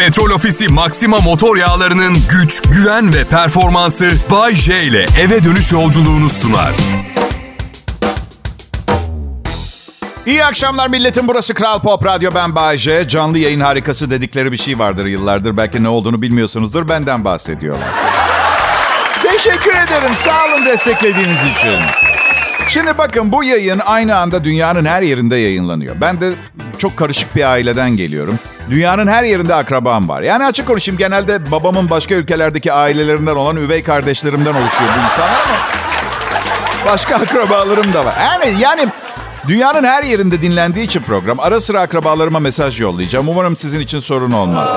Petrol Ofisi Maxima motor yağlarının güç, güven ve performansı Bay J ile eve dönüş yolculuğunu sunar. İyi akşamlar milletim. Burası Kral Pop Radyo. Ben Bayece. Canlı yayın harikası dedikleri bir şey vardır yıllardır. Belki ne olduğunu bilmiyorsunuzdur. Benden bahsediyorlar. Teşekkür ederim. Sağ olun desteklediğiniz için. Şimdi bakın bu yayın aynı anda dünyanın her yerinde yayınlanıyor. Ben de çok karışık bir aileden geliyorum. Dünyanın her yerinde akrabam var. Yani açık konuşayım genelde babamın başka ülkelerdeki ailelerinden olan üvey kardeşlerimden oluşuyor bu insanlar ama başka akrabalarım da var. Yani yani dünyanın her yerinde dinlendiği için program ara sıra akrabalarıma mesaj yollayacağım. Umarım sizin için sorun olmaz.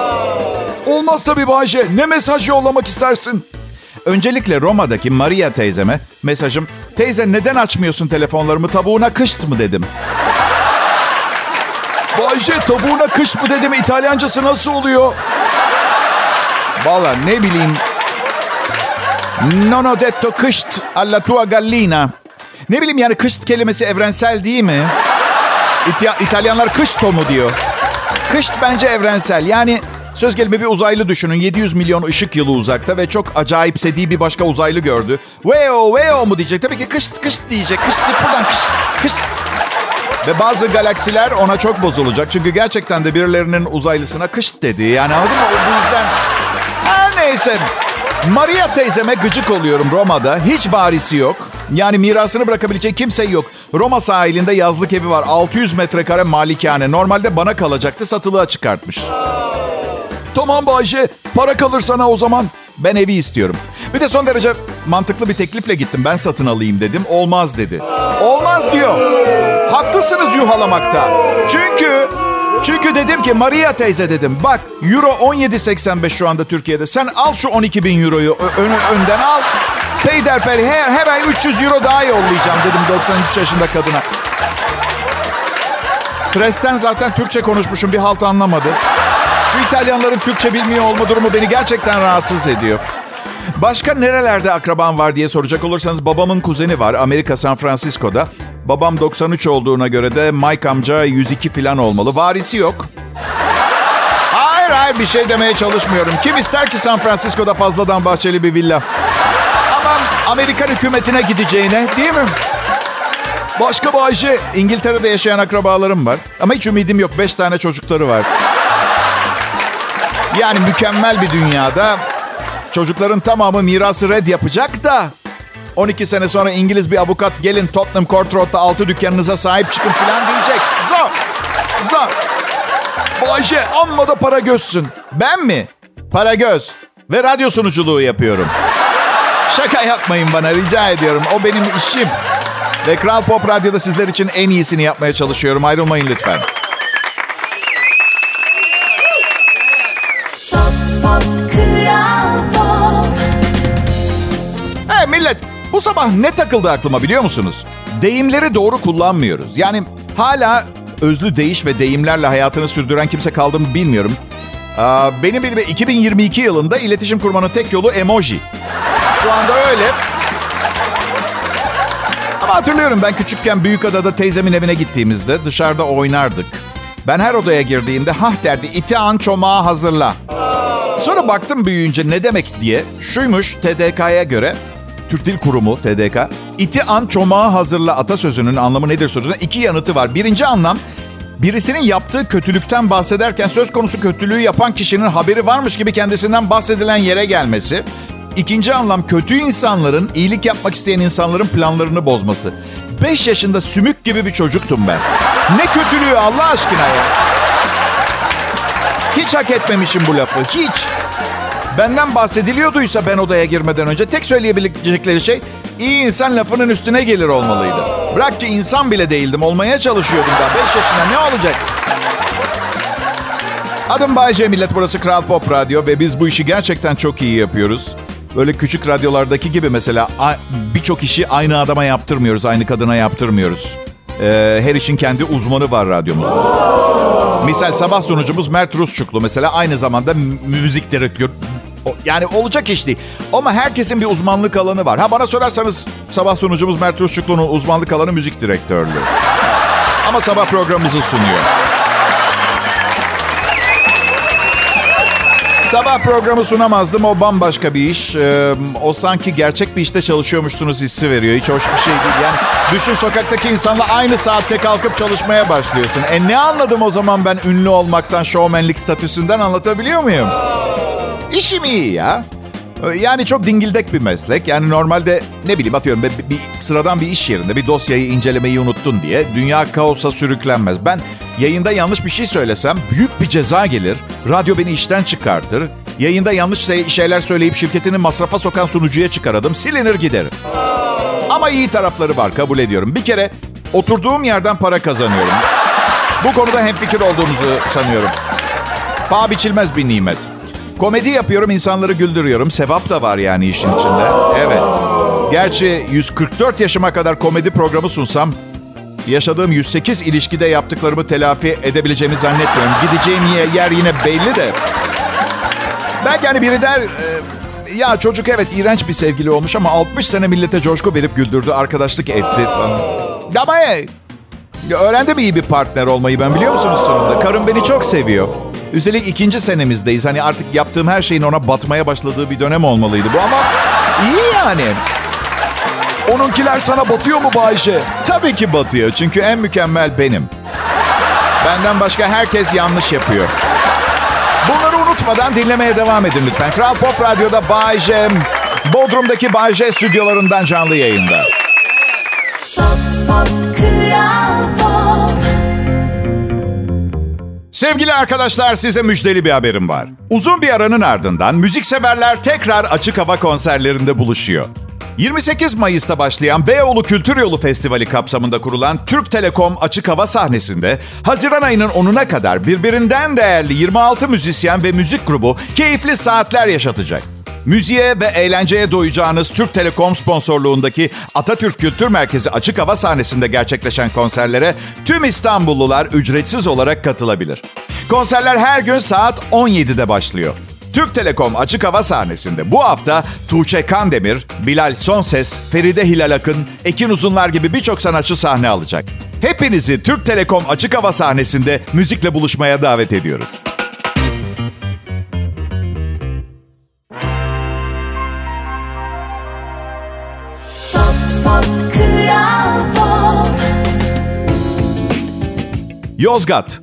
Olmaz tabii Bayce. Ne mesaj yollamak istersin? Öncelikle Roma'daki Maria teyzeme mesajım teyze neden açmıyorsun telefonlarımı tabuğuna kışt mı dedim. Bayce tabuğuna kış mı dedim İtalyancası nasıl oluyor? Valla ne bileyim. Non ho detto kışt alla tua gallina. Ne bileyim yani kışt kelimesi evrensel değil mi? İta- İtalyanlar kışto mu diyor. Kışt bence evrensel. Yani söz gelimi bir uzaylı düşünün. 700 milyon ışık yılı uzakta ve çok acayipsediği bir başka uzaylı gördü. Veo, veo mu diyecek? Tabii ki kışt, kışt diyecek. Kışt git buradan kışt, kışt. Ve bazı galaksiler ona çok bozulacak. Çünkü gerçekten de birilerinin uzaylısına kışt dedi. Yani anladın mı? Bu yüzden... Her neyse. Maria teyzeme gıcık oluyorum Roma'da. Hiç barisi yok. Yani mirasını bırakabilecek kimse yok. Roma sahilinde yazlık evi var. 600 metrekare malikane. Normalde bana kalacaktı satılığa çıkartmış. Tamam Bayce. Para kalır sana o zaman. Ben evi istiyorum. Bir de son derece mantıklı bir teklifle gittim. Ben satın alayım dedim. Olmaz dedi. Olmaz diyor. Haklısınız yuhalamakta. Çünkü çünkü dedim ki Maria teyze dedim. Bak euro 17.85 şu anda Türkiye'de. Sen al şu 12 bin euroyu ö- ön- önden al. Peyderpey her, her ay 300 euro daha yollayacağım dedim 93 yaşında kadına. Stresten zaten Türkçe konuşmuşum bir halt anlamadı. Şu İtalyanların Türkçe bilmiyor olma durumu beni gerçekten rahatsız ediyor. Başka nerelerde akraban var diye soracak olursanız babamın kuzeni var Amerika San Francisco'da. Babam 93 olduğuna göre de Mike amca 102 falan olmalı. Varisi yok. Hayır hayır bir şey demeye çalışmıyorum. Kim ister ki San Francisco'da fazladan bahçeli bir villa? Aman Amerikan hükümetine gideceğine değil mi? Başka Bayşe, İngiltere'de yaşayan akrabalarım var. Ama hiç ümidim yok. Beş tane çocukları var. Yani mükemmel bir dünyada çocukların tamamı mirası red yapacak da 12 sene sonra İngiliz bir avukat gelin Tottenham Court Road'da altı dükkanınıza sahip çıkın falan diyecek. Zor. Zor. Bayşe amma da para gözsün. Ben mi? Para göz. Ve radyo sunuculuğu yapıyorum. Şaka yapmayın bana rica ediyorum. O benim işim. Ve Kral Pop Radyo'da sizler için en iyisini yapmaya çalışıyorum. Ayrılmayın lütfen. Hey millet, bu sabah ne takıldı aklıma biliyor musunuz? Deyimleri doğru kullanmıyoruz. Yani hala özlü deyiş ve deyimlerle hayatını sürdüren kimse kaldı mı bilmiyorum. Benim bildiğim 2022 yılında iletişim kurmanın tek yolu emoji. Şu anda öyle. Ama hatırlıyorum ben küçükken Büyükada'da teyzemin evine gittiğimizde dışarıda oynardık. Ben her odaya girdiğimde hah derdi iti an çomağı hazırla. Sonra baktım büyüyünce ne demek diye. Şuymuş TDK'ya göre, Türk Dil Kurumu TDK, iti an çomağı hazırla atasözünün anlamı nedir sorusuna iki yanıtı var. Birinci anlam, birisinin yaptığı kötülükten bahsederken söz konusu kötülüğü yapan kişinin haberi varmış gibi kendisinden bahsedilen yere gelmesi. İkinci anlam kötü insanların, iyilik yapmak isteyen insanların planlarını bozması. 5 yaşında sümük gibi bir çocuktum ben. Ne kötülüğü Allah aşkına ya. Hiç hak etmemişim bu lafı. Hiç. Benden bahsediliyorduysa ben odaya girmeden önce tek söyleyebilecekleri şey iyi insan lafının üstüne gelir olmalıydı. Bırak ki insan bile değildim. Olmaya çalışıyordum daha. 5 yaşında ne olacak? Adım Bayce Millet. Burası Kral Pop Radyo ve biz bu işi gerçekten çok iyi yapıyoruz. Böyle küçük radyolardaki gibi mesela birçok işi aynı adama yaptırmıyoruz, aynı kadına yaptırmıyoruz. Ee, her işin kendi uzmanı var radyomuzda. Misal sabah sunucumuz Mert Rusçuklu mesela aynı zamanda mü- müzik direktör. Yani olacak iş değil. Ama herkesin bir uzmanlık alanı var. Ha bana sorarsanız sabah sunucumuz Mert Rusçuklu'nun uzmanlık alanı müzik direktörlüğü. Ama sabah programımızı sunuyor. Sabah programı sunamazdım. O bambaşka bir iş. Ee, o sanki gerçek bir işte çalışıyormuşsunuz hissi veriyor. Hiç hoş bir şey değil. Yani düşün sokaktaki insanla aynı saatte kalkıp çalışmaya başlıyorsun. E ne anladım o zaman ben ünlü olmaktan, şovmenlik statüsünden anlatabiliyor muyum? İşim iyi ya. Yani çok dingildek bir meslek. Yani normalde ne bileyim atıyorum bir, bir sıradan bir iş yerinde bir dosyayı incelemeyi unuttun diye dünya kaosa sürüklenmez. Ben yayında yanlış bir şey söylesem büyük bir ceza gelir. Radyo beni işten çıkartır. Yayında yanlış şey, şeyler söyleyip şirketini masrafa sokan sunucuya çıkaradım. Silinir gider. Ama iyi tarafları var kabul ediyorum. Bir kere oturduğum yerden para kazanıyorum. Bu konuda hemfikir olduğumuzu sanıyorum. Paha biçilmez bir nimet. Komedi yapıyorum, insanları güldürüyorum. Sevap da var yani işin içinde. Evet. Gerçi 144 yaşıma kadar komedi programı sunsam yaşadığım 108 ilişkide yaptıklarımı telafi edebileceğimi zannetmiyorum. Gideceğim yer yine belli de. Belki hani biri der... Ya çocuk evet iğrenç bir sevgili olmuş ama 60 sene millete coşku verip güldürdü, arkadaşlık etti falan. Ama hey, öğrendim iyi bir partner olmayı ben biliyor musunuz sonunda? Karım beni çok seviyor. Üstelik ikinci senemizdeyiz. Hani artık yaptığım her şeyin ona batmaya başladığı bir dönem olmalıydı bu ama iyi yani. Onunkiler sana batıyor mu Bayşe? Tabii ki batıyor çünkü en mükemmel benim. Benden başka herkes yanlış yapıyor. Bunları unutmadan dinlemeye devam edin lütfen. Kral Pop Radyo'da Bay J, Bodrum'daki Bay stüdyolarından canlı yayında. Pop, pop, kral pop. Sevgili arkadaşlar size müjdeli bir haberim var. Uzun bir aranın ardından müzikseverler tekrar açık hava konserlerinde buluşuyor. 28 Mayıs'ta başlayan Beyoğlu Kültür Yolu Festivali kapsamında kurulan Türk Telekom açık hava sahnesinde Haziran ayının 10'una kadar birbirinden değerli 26 müzisyen ve müzik grubu keyifli saatler yaşatacak. Müziğe ve eğlenceye doyacağınız Türk Telekom sponsorluğundaki Atatürk Kültür Merkezi açık hava sahnesinde gerçekleşen konserlere tüm İstanbullular ücretsiz olarak katılabilir. Konserler her gün saat 17'de başlıyor. Türk Telekom açık hava sahnesinde bu hafta Tuğçe Kandemir, Bilal Sonses, Feride Hilal Akın, Ekin Uzunlar gibi birçok sanatçı sahne alacak. Hepinizi Türk Telekom açık hava sahnesinde müzikle buluşmaya davet ediyoruz. Yozgat.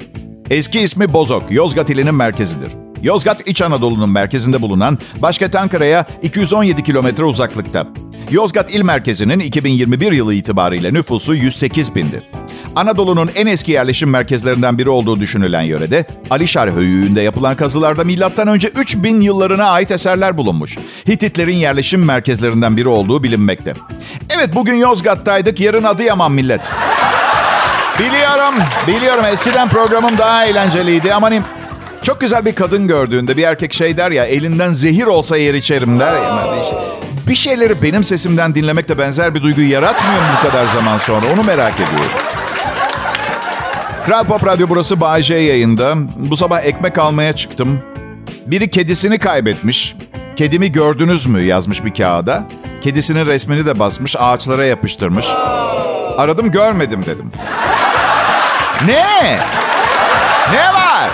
Eski ismi Bozok. Yozgat ilinin merkezidir. Yozgat İç Anadolu'nun merkezinde bulunan başkent Ankara'ya 217 kilometre uzaklıkta. Yozgat il merkezinin 2021 yılı itibariyle nüfusu 108 bindi. Anadolu'nun en eski yerleşim merkezlerinden biri olduğu düşünülen yörede Alişar Höyüğü'nde yapılan kazılarda M.Ö. 3000 yıllarına ait eserler bulunmuş. Hititlerin yerleşim merkezlerinden biri olduğu bilinmekte. Evet bugün Yozgat'taydık, yarın Adıyaman millet. Biliyorum, biliyorum. Eskiden programım daha eğlenceliydi ama hani çok güzel bir kadın gördüğünde bir erkek şey der ya elinden zehir olsa yer içerim der ya. Işte, bir şeyleri benim sesimden dinlemek de benzer bir duyguyu yaratmıyor mu bu kadar zaman sonra? Onu merak ediyorum. Kral Pop Radyo burası Bay J yayında. Bu sabah ekmek almaya çıktım. Biri kedisini kaybetmiş. Kedimi gördünüz mü yazmış bir kağıda. Kedisinin resmini de basmış, ağaçlara yapıştırmış. Aradım görmedim dedim. Ne? Ne var?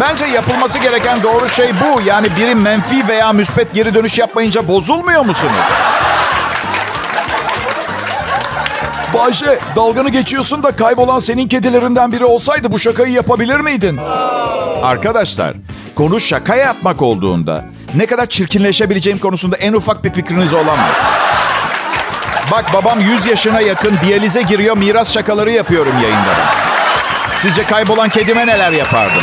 Bence yapılması gereken doğru şey bu. Yani biri menfi veya müspet geri dönüş yapmayınca bozulmuyor musunuz? Bayşe dalganı geçiyorsun da kaybolan senin kedilerinden biri olsaydı bu şakayı yapabilir miydin? Arkadaşlar konu şaka yapmak olduğunda ne kadar çirkinleşebileceğim konusunda en ufak bir fikriniz olamaz. Bak babam 100 yaşına yakın diyalize giriyor miras şakaları yapıyorum yayında. Sizce kaybolan kedime neler yapardım?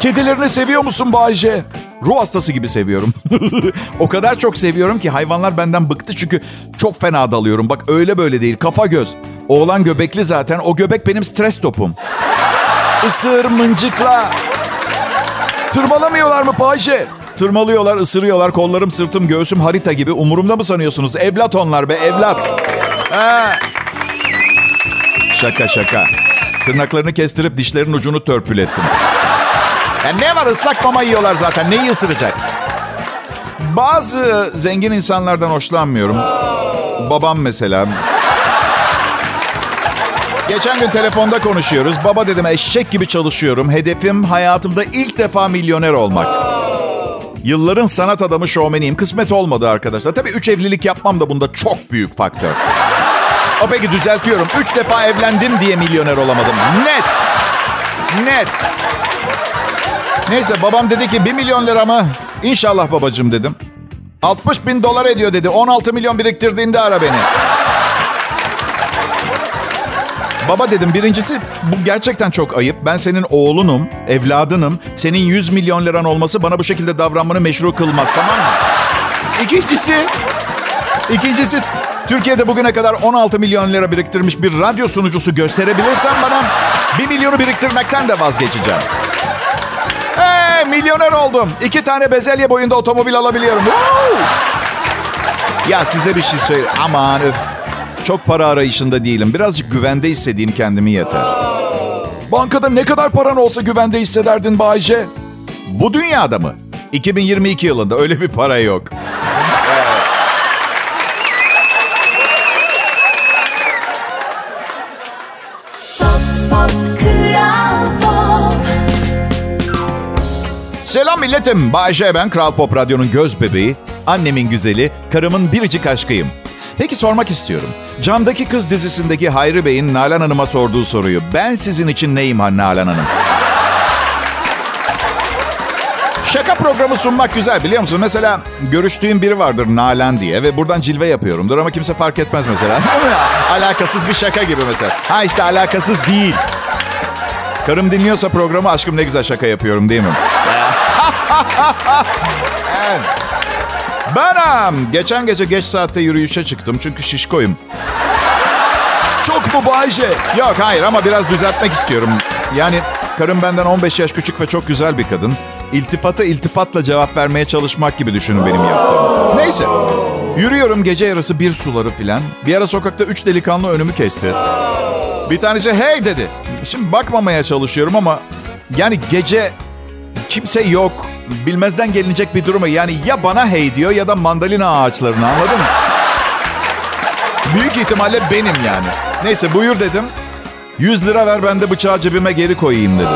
Kedilerini seviyor musun Bayce? Ruh hastası gibi seviyorum. o kadar çok seviyorum ki hayvanlar benden bıktı çünkü çok fena dalıyorum. Bak öyle böyle değil kafa göz. Oğlan göbekli zaten o göbek benim stres topum. Isır mıncıkla. Tırmalamıyorlar mı Bayce? Tırmalıyorlar, ısırıyorlar. Kollarım, sırtım, göğsüm harita gibi. Umurumda mı sanıyorsunuz? Evlat onlar be, evlat. Ha. Şaka şaka. Tırnaklarını kestirip dişlerin ucunu törpülettim. Ya ne var ıslak mama yiyorlar zaten. Neyi ısıracak? Bazı zengin insanlardan hoşlanmıyorum. Babam mesela. Geçen gün telefonda konuşuyoruz. Baba dedim eşek gibi çalışıyorum. Hedefim hayatımda ilk defa milyoner olmak. Yılların sanat adamı şovmeniyim. Kısmet olmadı arkadaşlar. Tabii üç evlilik yapmam da bunda çok büyük faktör. O peki düzeltiyorum. Üç defa evlendim diye milyoner olamadım. Net. Net. Neyse babam dedi ki bir milyon lira mı? İnşallah babacığım dedim. 60 bin dolar ediyor dedi. 16 milyon biriktirdiğinde ara beni. Baba dedim birincisi bu gerçekten çok ayıp. Ben senin oğlunum, evladınım. Senin 100 milyon liran olması bana bu şekilde davranmanı meşru kılmaz tamam mı? İkincisi, ikincisi Türkiye'de bugüne kadar 16 milyon lira biriktirmiş bir radyo sunucusu gösterebilirsen bana 1 milyonu biriktirmekten de vazgeçeceğim. Hey, milyoner oldum. İki tane bezelye boyunda otomobil alabiliyorum. Woo! Ya size bir şey söyle. Aman öf. Çok para arayışında değilim. Birazcık güvende hissedeyim kendimi yeter. Bankada ne kadar paran olsa güvende hissederdin Bayce. Bu dünyada mı? 2022 yılında öyle bir para yok. Selam milletim. Bayşe ben Kral Pop Radyo'nun göz bebeği, annemin güzeli, karımın biricik aşkıyım. Peki sormak istiyorum. Camdaki Kız dizisindeki Hayri Bey'in Nalan Hanım'a sorduğu soruyu. Ben sizin için neyim ha Nalan Hanım? Şaka programı sunmak güzel biliyor musun? Mesela görüştüğüm biri vardır Nalan diye ve buradan cilve yapıyorumdur ama kimse fark etmez mesela. alakasız bir şaka gibi mesela. Ha işte alakasız değil. Karım dinliyorsa programı aşkım ne güzel şaka yapıyorum değil mi? Evet. Benim. Geçen gece geç saatte yürüyüşe çıktım çünkü şişkoyum. Çok mu Bayce? Yok hayır ama biraz düzeltmek istiyorum. Yani karım benden 15 yaş küçük ve çok güzel bir kadın. İltifata iltifatla cevap vermeye çalışmak gibi düşünün benim yaptığımı. Neyse. Yürüyorum gece yarısı bir suları filan. Bir ara sokakta üç delikanlı önümü kesti. Bir tanesi hey dedi. Şimdi bakmamaya çalışıyorum ama yani gece kimse yok. Bilmezden gelinecek bir durumu. Yani ya bana hey diyor ya da mandalina ağaçlarını anladın mı? Büyük ihtimalle benim yani. Neyse buyur dedim. 100 lira ver ben de bıçağı cebime geri koyayım dedi.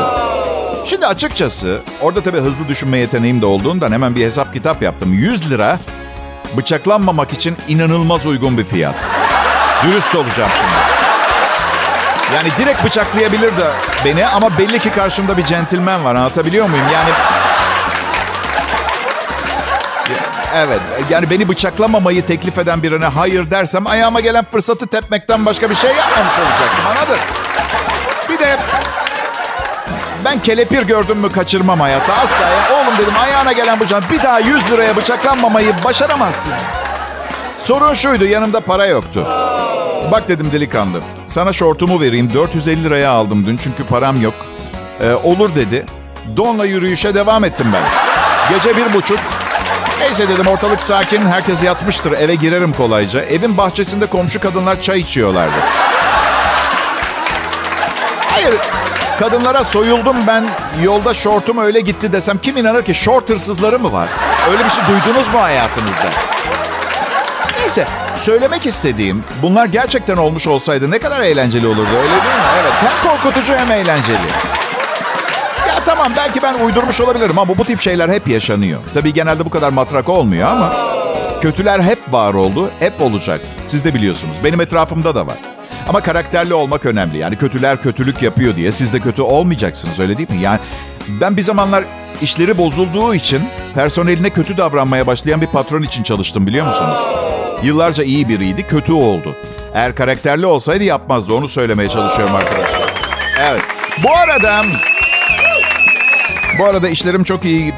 Şimdi açıkçası orada tabii hızlı düşünme yeteneğim de olduğundan hemen bir hesap kitap yaptım. 100 lira bıçaklanmamak için inanılmaz uygun bir fiyat. Dürüst olacağım şimdi. Yani direkt bıçaklayabilir de beni ama belli ki karşımda bir centilmen var. Anlatabiliyor muyum? Yani Evet. Yani beni bıçaklamamayı teklif eden birine hayır dersem ayağıma gelen fırsatı tepmekten başka bir şey yapmamış olacaktım. Anladın? Bir de ben kelepir gördüm mü kaçırmam hayatta. Asla ya. Oğlum dedim ayağına gelen bıçak bir daha 100 liraya bıçaklanmamayı başaramazsın. Sorun şuydu yanımda para yoktu. Bak dedim delikanlı. Sana şortumu vereyim. 450 liraya aldım dün çünkü param yok. Ee, olur dedi. Donla yürüyüşe devam ettim ben. Gece bir buçuk. Neyse dedim ortalık sakin. Herkes yatmıştır. Eve girerim kolayca. Evin bahçesinde komşu kadınlar çay içiyorlardı. Hayır. Kadınlara soyuldum ben. Yolda şortum öyle gitti desem kim inanır ki? Şort hırsızları mı var? Öyle bir şey duydunuz mu hayatınızda? Neyse söylemek istediğim bunlar gerçekten olmuş olsaydı ne kadar eğlenceli olurdu öyle değil mi? Evet hem korkutucu hem eğlenceli. Ya tamam belki ben uydurmuş olabilirim ama bu tip şeyler hep yaşanıyor. Tabii genelde bu kadar matrak olmuyor ama kötüler hep var oldu, hep olacak. Siz de biliyorsunuz. Benim etrafımda da var. Ama karakterli olmak önemli. Yani kötüler kötülük yapıyor diye siz de kötü olmayacaksınız öyle değil mi? Yani ben bir zamanlar işleri bozulduğu için personeline kötü davranmaya başlayan bir patron için çalıştım biliyor musunuz? Yıllarca iyi biriydi, kötü oldu. Eğer karakterli olsaydı yapmazdı. Onu söylemeye çalışıyorum arkadaşlar. Evet. Bu arada... Bu arada işlerim çok iyi.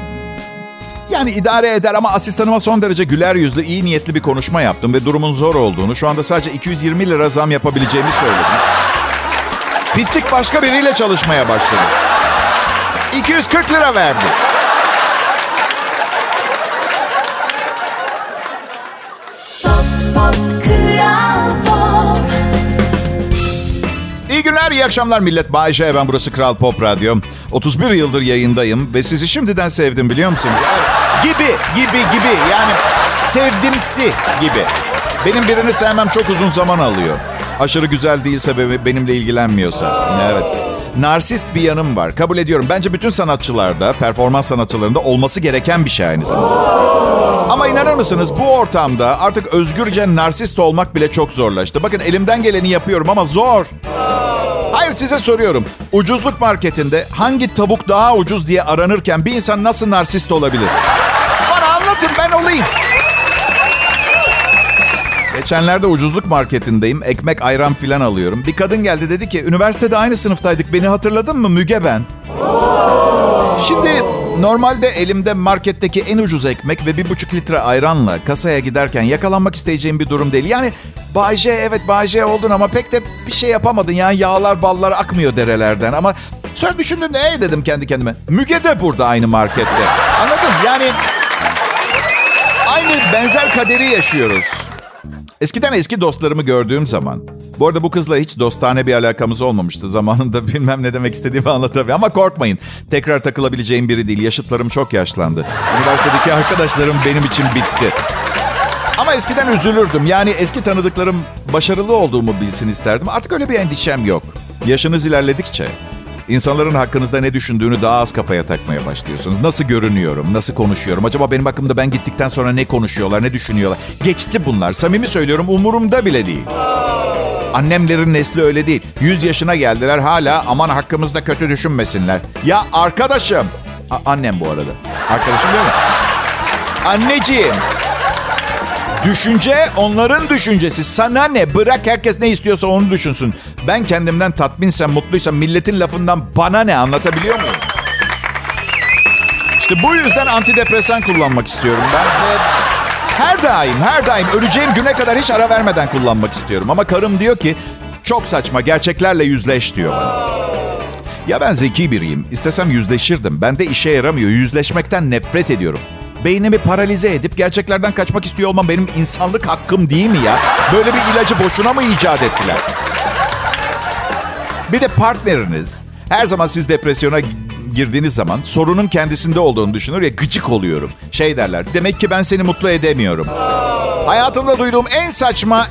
Yani idare eder ama asistanıma son derece güler yüzlü, iyi niyetli bir konuşma yaptım ve durumun zor olduğunu, şu anda sadece 220 lira zam yapabileceğimi söyledim. Pislik başka biriyle çalışmaya başladı. 240 lira verdi. İyi akşamlar millet. Bayşe ben burası Kral Pop Radyo. 31 yıldır yayındayım ve sizi şimdiden sevdim biliyor musunuz? Gibi, gibi, gibi. Yani sevdimsi gibi. Benim birini sevmem çok uzun zaman alıyor. Aşırı güzel değilse ve benimle ilgilenmiyorsa. Evet. Narsist bir yanım var. Kabul ediyorum. Bence bütün sanatçılarda, performans sanatçılarında olması gereken bir şey aynı zamanda. Ama inanır mısınız bu ortamda artık özgürce narsist olmak bile çok zorlaştı. Bakın elimden geleni yapıyorum ama zor. Hayır size soruyorum. Ucuzluk marketinde hangi tavuk daha ucuz diye aranırken bir insan nasıl narsist olabilir? Bana anlatın ben olayım. Geçenlerde ucuzluk marketindeyim. Ekmek, ayran filan alıyorum. Bir kadın geldi dedi ki üniversitede aynı sınıftaydık. Beni hatırladın mı Müge ben? Şimdi normalde elimde marketteki en ucuz ekmek ve bir buçuk litre ayranla kasaya giderken yakalanmak isteyeceğim bir durum değil. Yani Bayce evet Bayce oldun ama pek de bir şey yapamadın. Yani yağlar ballar akmıyor derelerden ama sonra düşündüm ne dedim kendi kendime. Müge de burada aynı markette. Anladın? Yani aynı benzer kaderi yaşıyoruz. Eskiden eski dostlarımı gördüğüm zaman, bu arada bu kızla hiç dostane bir alakamız olmamıştı. Zamanında bilmem ne demek istediğimi anlatabilirim. Ama korkmayın, tekrar takılabileceğim biri değil. Yaşıtlarım çok yaşlandı. Üniversitedeki arkadaşlarım benim için bitti. Ama eskiden üzülürdüm. Yani eski tanıdıklarım başarılı olduğumu bilsin isterdim. Artık öyle bir endişem yok. Yaşınız ilerledikçe İnsanların hakkınızda ne düşündüğünü daha az kafaya takmaya başlıyorsunuz. Nasıl görünüyorum, nasıl konuşuyorum? Acaba benim hakkımda ben gittikten sonra ne konuşuyorlar, ne düşünüyorlar? Geçti bunlar. Samimi söylüyorum umurumda bile değil. Annemlerin nesli öyle değil. 100 yaşına geldiler hala aman hakkımızda kötü düşünmesinler. Ya arkadaşım. A- annem bu arada. Arkadaşım değil mi? Anneciğim. Düşünce onların düşüncesi. Sana ne? Bırak herkes ne istiyorsa onu düşünsün. Ben kendimden tatminsem, mutluysam milletin lafından bana ne anlatabiliyor muyum? İşte bu yüzden antidepresan kullanmak istiyorum ben. Ve her daim, her daim öleceğim güne kadar hiç ara vermeden kullanmak istiyorum. Ama karım diyor ki çok saçma gerçeklerle yüzleş diyor. Ya ben zeki biriyim. İstesem yüzleşirdim. Ben de işe yaramıyor. Yüzleşmekten nefret ediyorum. Beynimi paralize edip gerçeklerden kaçmak istiyor olmam benim insanlık hakkım değil mi ya? Böyle bir ilacı boşuna mı icat ettiler? Bir de partneriniz her zaman siz depresyona girdiğiniz zaman sorunun kendisinde olduğunu düşünür ya gıcık oluyorum. Şey derler demek ki ben seni mutlu edemiyorum. Hayatımda duyduğum en saçma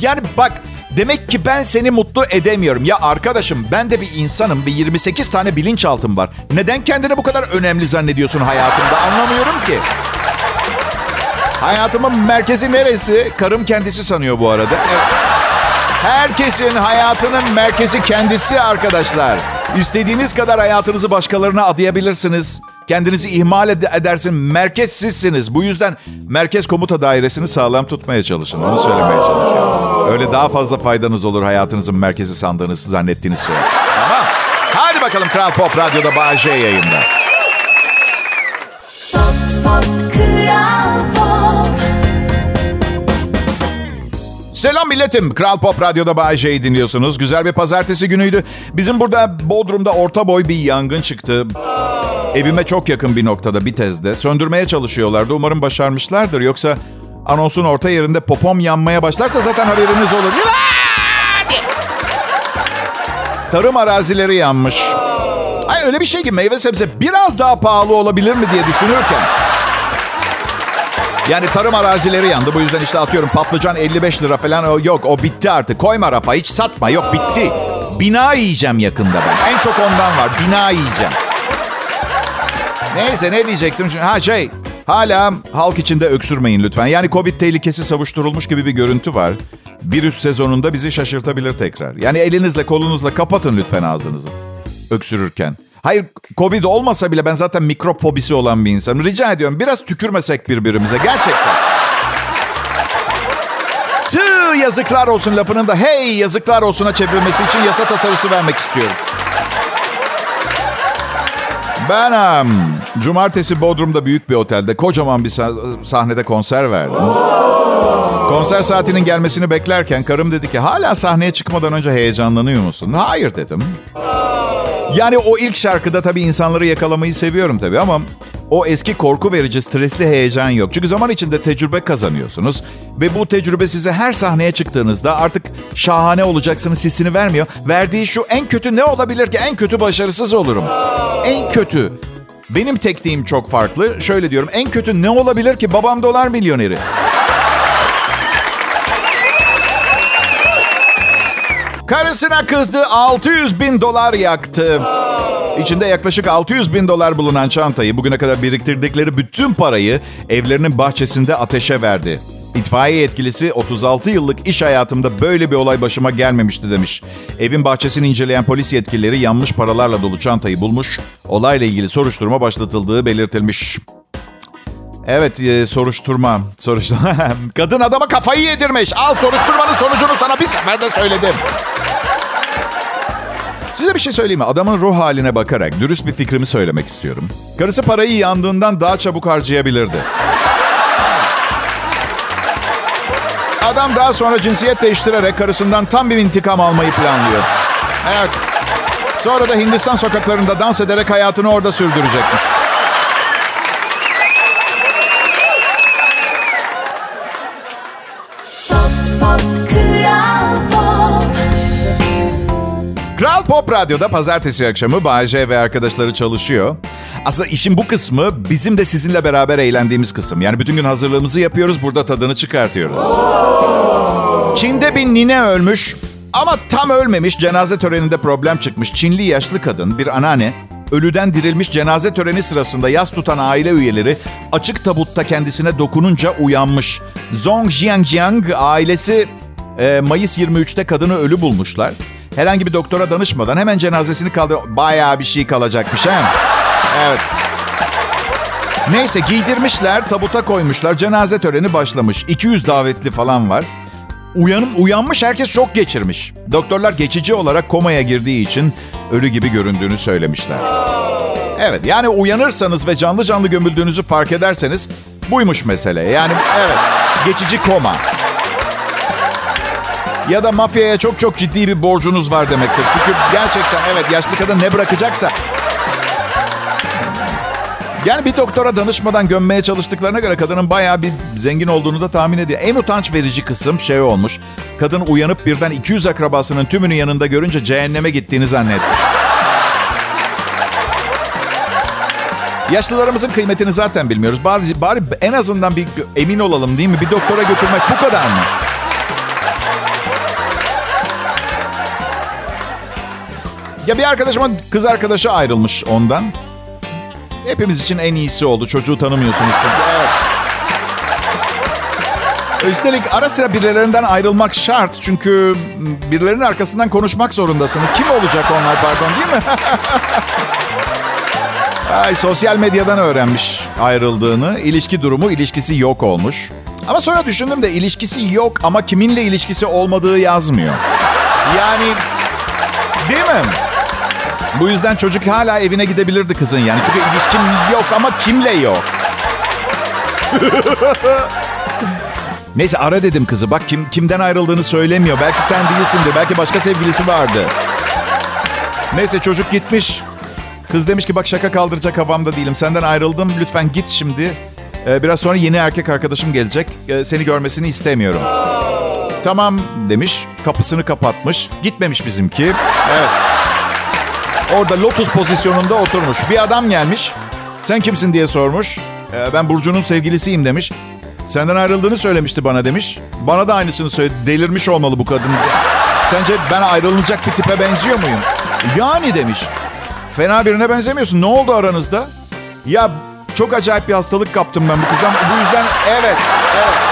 yani bak demek ki ben seni mutlu edemiyorum. Ya arkadaşım ben de bir insanım ve 28 tane bilinçaltım var. Neden kendini bu kadar önemli zannediyorsun hayatımda anlamıyorum ki. Hayatımın merkezi neresi? Karım kendisi sanıyor bu arada. Evet. Herkesin hayatının merkezi kendisi arkadaşlar. İstediğiniz kadar hayatınızı başkalarına adayabilirsiniz. Kendinizi ihmal ed- edersin. Merkez. Bu yüzden merkez komuta dairesini sağlam tutmaya çalışın. Onu söylemeye çalışıyorum. Öyle daha fazla faydanız olur hayatınızın merkezi sandığınız, zannettiğiniz şey. Tamam. Hadi bakalım Kral Pop Radyo'da J yayında. Pop, pop, Kral Selam milletim. Kral Pop Radyo'da Bay J'yi dinliyorsunuz. Güzel bir pazartesi günüydü. Bizim burada Bodrum'da orta boy bir yangın çıktı. Evime çok yakın bir noktada, bir tezde. Söndürmeye çalışıyorlardı. Umarım başarmışlardır. Yoksa anonsun orta yerinde popom yanmaya başlarsa zaten haberiniz olur. Tarım arazileri yanmış. Ay öyle bir şey ki meyve sebze biraz daha pahalı olabilir mi diye düşünürken yani tarım arazileri yandı. Bu yüzden işte atıyorum patlıcan 55 lira falan. O yok o bitti artık. Koyma rafa hiç satma. Yok bitti. Bina yiyeceğim yakında ben. En çok ondan var. Bina yiyeceğim. Neyse ne diyecektim şimdi? Ha şey hala halk içinde öksürmeyin lütfen. Yani Covid tehlikesi savuşturulmuş gibi bir görüntü var. Virüs sezonunda bizi şaşırtabilir tekrar. Yani elinizle kolunuzla kapatın lütfen ağzınızı. Öksürürken. Hayır Covid olmasa bile ben zaten mikrop fobisi olan bir insanım. Rica ediyorum biraz tükürmesek birbirimize gerçekten. Tüh yazıklar olsun lafının da hey yazıklar olsuna çevrilmesi için yasa tasarısı vermek istiyorum. Ben um, cumartesi Bodrum'da büyük bir otelde kocaman bir sah- sahnede konser verdim. Konser saatinin gelmesini beklerken karım dedi ki hala sahneye çıkmadan önce heyecanlanıyor musun? Hayır dedim. Yani o ilk şarkıda tabii insanları yakalamayı seviyorum tabii ama o eski korku verici stresli heyecan yok. Çünkü zaman içinde tecrübe kazanıyorsunuz ve bu tecrübe size her sahneye çıktığınızda artık şahane olacaksınız hissini vermiyor. Verdiği şu en kötü ne olabilir ki? En kötü başarısız olurum. En kötü. Benim tekniğim çok farklı. Şöyle diyorum en kötü ne olabilir ki? Babam dolar milyoneri. Karısına kızdı 600 bin dolar yaktı. İçinde yaklaşık 600 bin dolar bulunan çantayı bugüne kadar biriktirdikleri bütün parayı evlerinin bahçesinde ateşe verdi. İtfaiye yetkilisi 36 yıllık iş hayatımda böyle bir olay başıma gelmemişti demiş. Evin bahçesini inceleyen polis yetkilileri yanmış paralarla dolu çantayı bulmuş. Olayla ilgili soruşturma başlatıldığı belirtilmiş. Evet e, soruşturma. Soruşturma. Kadın adama kafayı yedirmiş. Al soruşturmanın sonucunu sana bir seferde söyledim. Size bir şey söyleyeyim mi? Adamın ruh haline bakarak dürüst bir fikrimi söylemek istiyorum. Karısı parayı yandığından daha çabuk harcayabilirdi. Adam daha sonra cinsiyet değiştirerek karısından tam bir intikam almayı planlıyor. Evet. Sonra da Hindistan sokaklarında dans ederek hayatını orada sürdürecekmiş. Pop Radyo'da pazartesi akşamı Bayece ve arkadaşları çalışıyor. Aslında işin bu kısmı bizim de sizinle beraber eğlendiğimiz kısım. Yani bütün gün hazırlığımızı yapıyoruz, burada tadını çıkartıyoruz. Çin'de bir nine ölmüş ama tam ölmemiş. Cenaze töreninde problem çıkmış. Çinli yaşlı kadın, bir anneanne, ölüden dirilmiş cenaze töreni sırasında yas tutan aile üyeleri açık tabutta kendisine dokununca uyanmış. Zong Jiangjiang ailesi e, Mayıs 23'te kadını ölü bulmuşlar. Herhangi bir doktora danışmadan hemen cenazesini kaldı. Bayağı bir şey kalacakmış he. Evet. Neyse giydirmişler, tabuta koymuşlar. Cenaze töreni başlamış. 200 davetli falan var. Uyanım, uyanmış herkes şok geçirmiş. Doktorlar geçici olarak komaya girdiği için ölü gibi göründüğünü söylemişler. Evet yani uyanırsanız ve canlı canlı gömüldüğünüzü fark ederseniz buymuş mesele. Yani evet geçici koma. Ya da mafyaya çok çok ciddi bir borcunuz var demektir. Çünkü gerçekten evet yaşlı kadın ne bırakacaksa yani bir doktora danışmadan gömmeye çalıştıklarına göre kadının bayağı bir zengin olduğunu da tahmin ediyor. En utanç verici kısım şey olmuş. Kadın uyanıp birden 200 akrabasının tümünü yanında görünce cehenneme gittiğini zannetmiş. Yaşlılarımızın kıymetini zaten bilmiyoruz. Bari, bari en azından bir emin olalım değil mi? Bir doktora götürmek bu kadar mı? Ya bir arkadaşımın kız arkadaşı ayrılmış ondan. Hepimiz için en iyisi oldu. Çocuğu tanımıyorsunuz çünkü. Evet. Üstelik ara sıra birilerinden ayrılmak şart. Çünkü birilerinin arkasından konuşmak zorundasınız. Kim olacak onlar pardon değil mi? Ay, sosyal medyadan öğrenmiş ayrıldığını. İlişki durumu ilişkisi yok olmuş. Ama sonra düşündüm de ilişkisi yok ama kiminle ilişkisi olmadığı yazmıyor. Yani değil mi? Bu yüzden çocuk hala evine gidebilirdi kızın yani. Çünkü ilişkim yok ama kimle yok? Neyse ara dedim kızı. Bak kim kimden ayrıldığını söylemiyor. Belki sen değilsindir. Belki başka sevgilisi vardı. Neyse çocuk gitmiş. Kız demiş ki bak şaka kaldıracak havamda değilim. Senden ayrıldım. Lütfen git şimdi. Ee, biraz sonra yeni erkek arkadaşım gelecek. Ee, seni görmesini istemiyorum. Tamam demiş. Kapısını kapatmış. Gitmemiş bizimki. Evet. Orada lotus pozisyonunda oturmuş. Bir adam gelmiş. Sen kimsin diye sormuş. Ee, ben Burcu'nun sevgilisiyim demiş. Senden ayrıldığını söylemişti bana demiş. Bana da aynısını söyledi. Delirmiş olmalı bu kadın. Sence ben ayrılacak bir tipe benziyor muyum? Yani demiş. Fena birine benzemiyorsun. Ne oldu aranızda? Ya çok acayip bir hastalık kaptım ben bu kızdan. Bu yüzden evet, evet.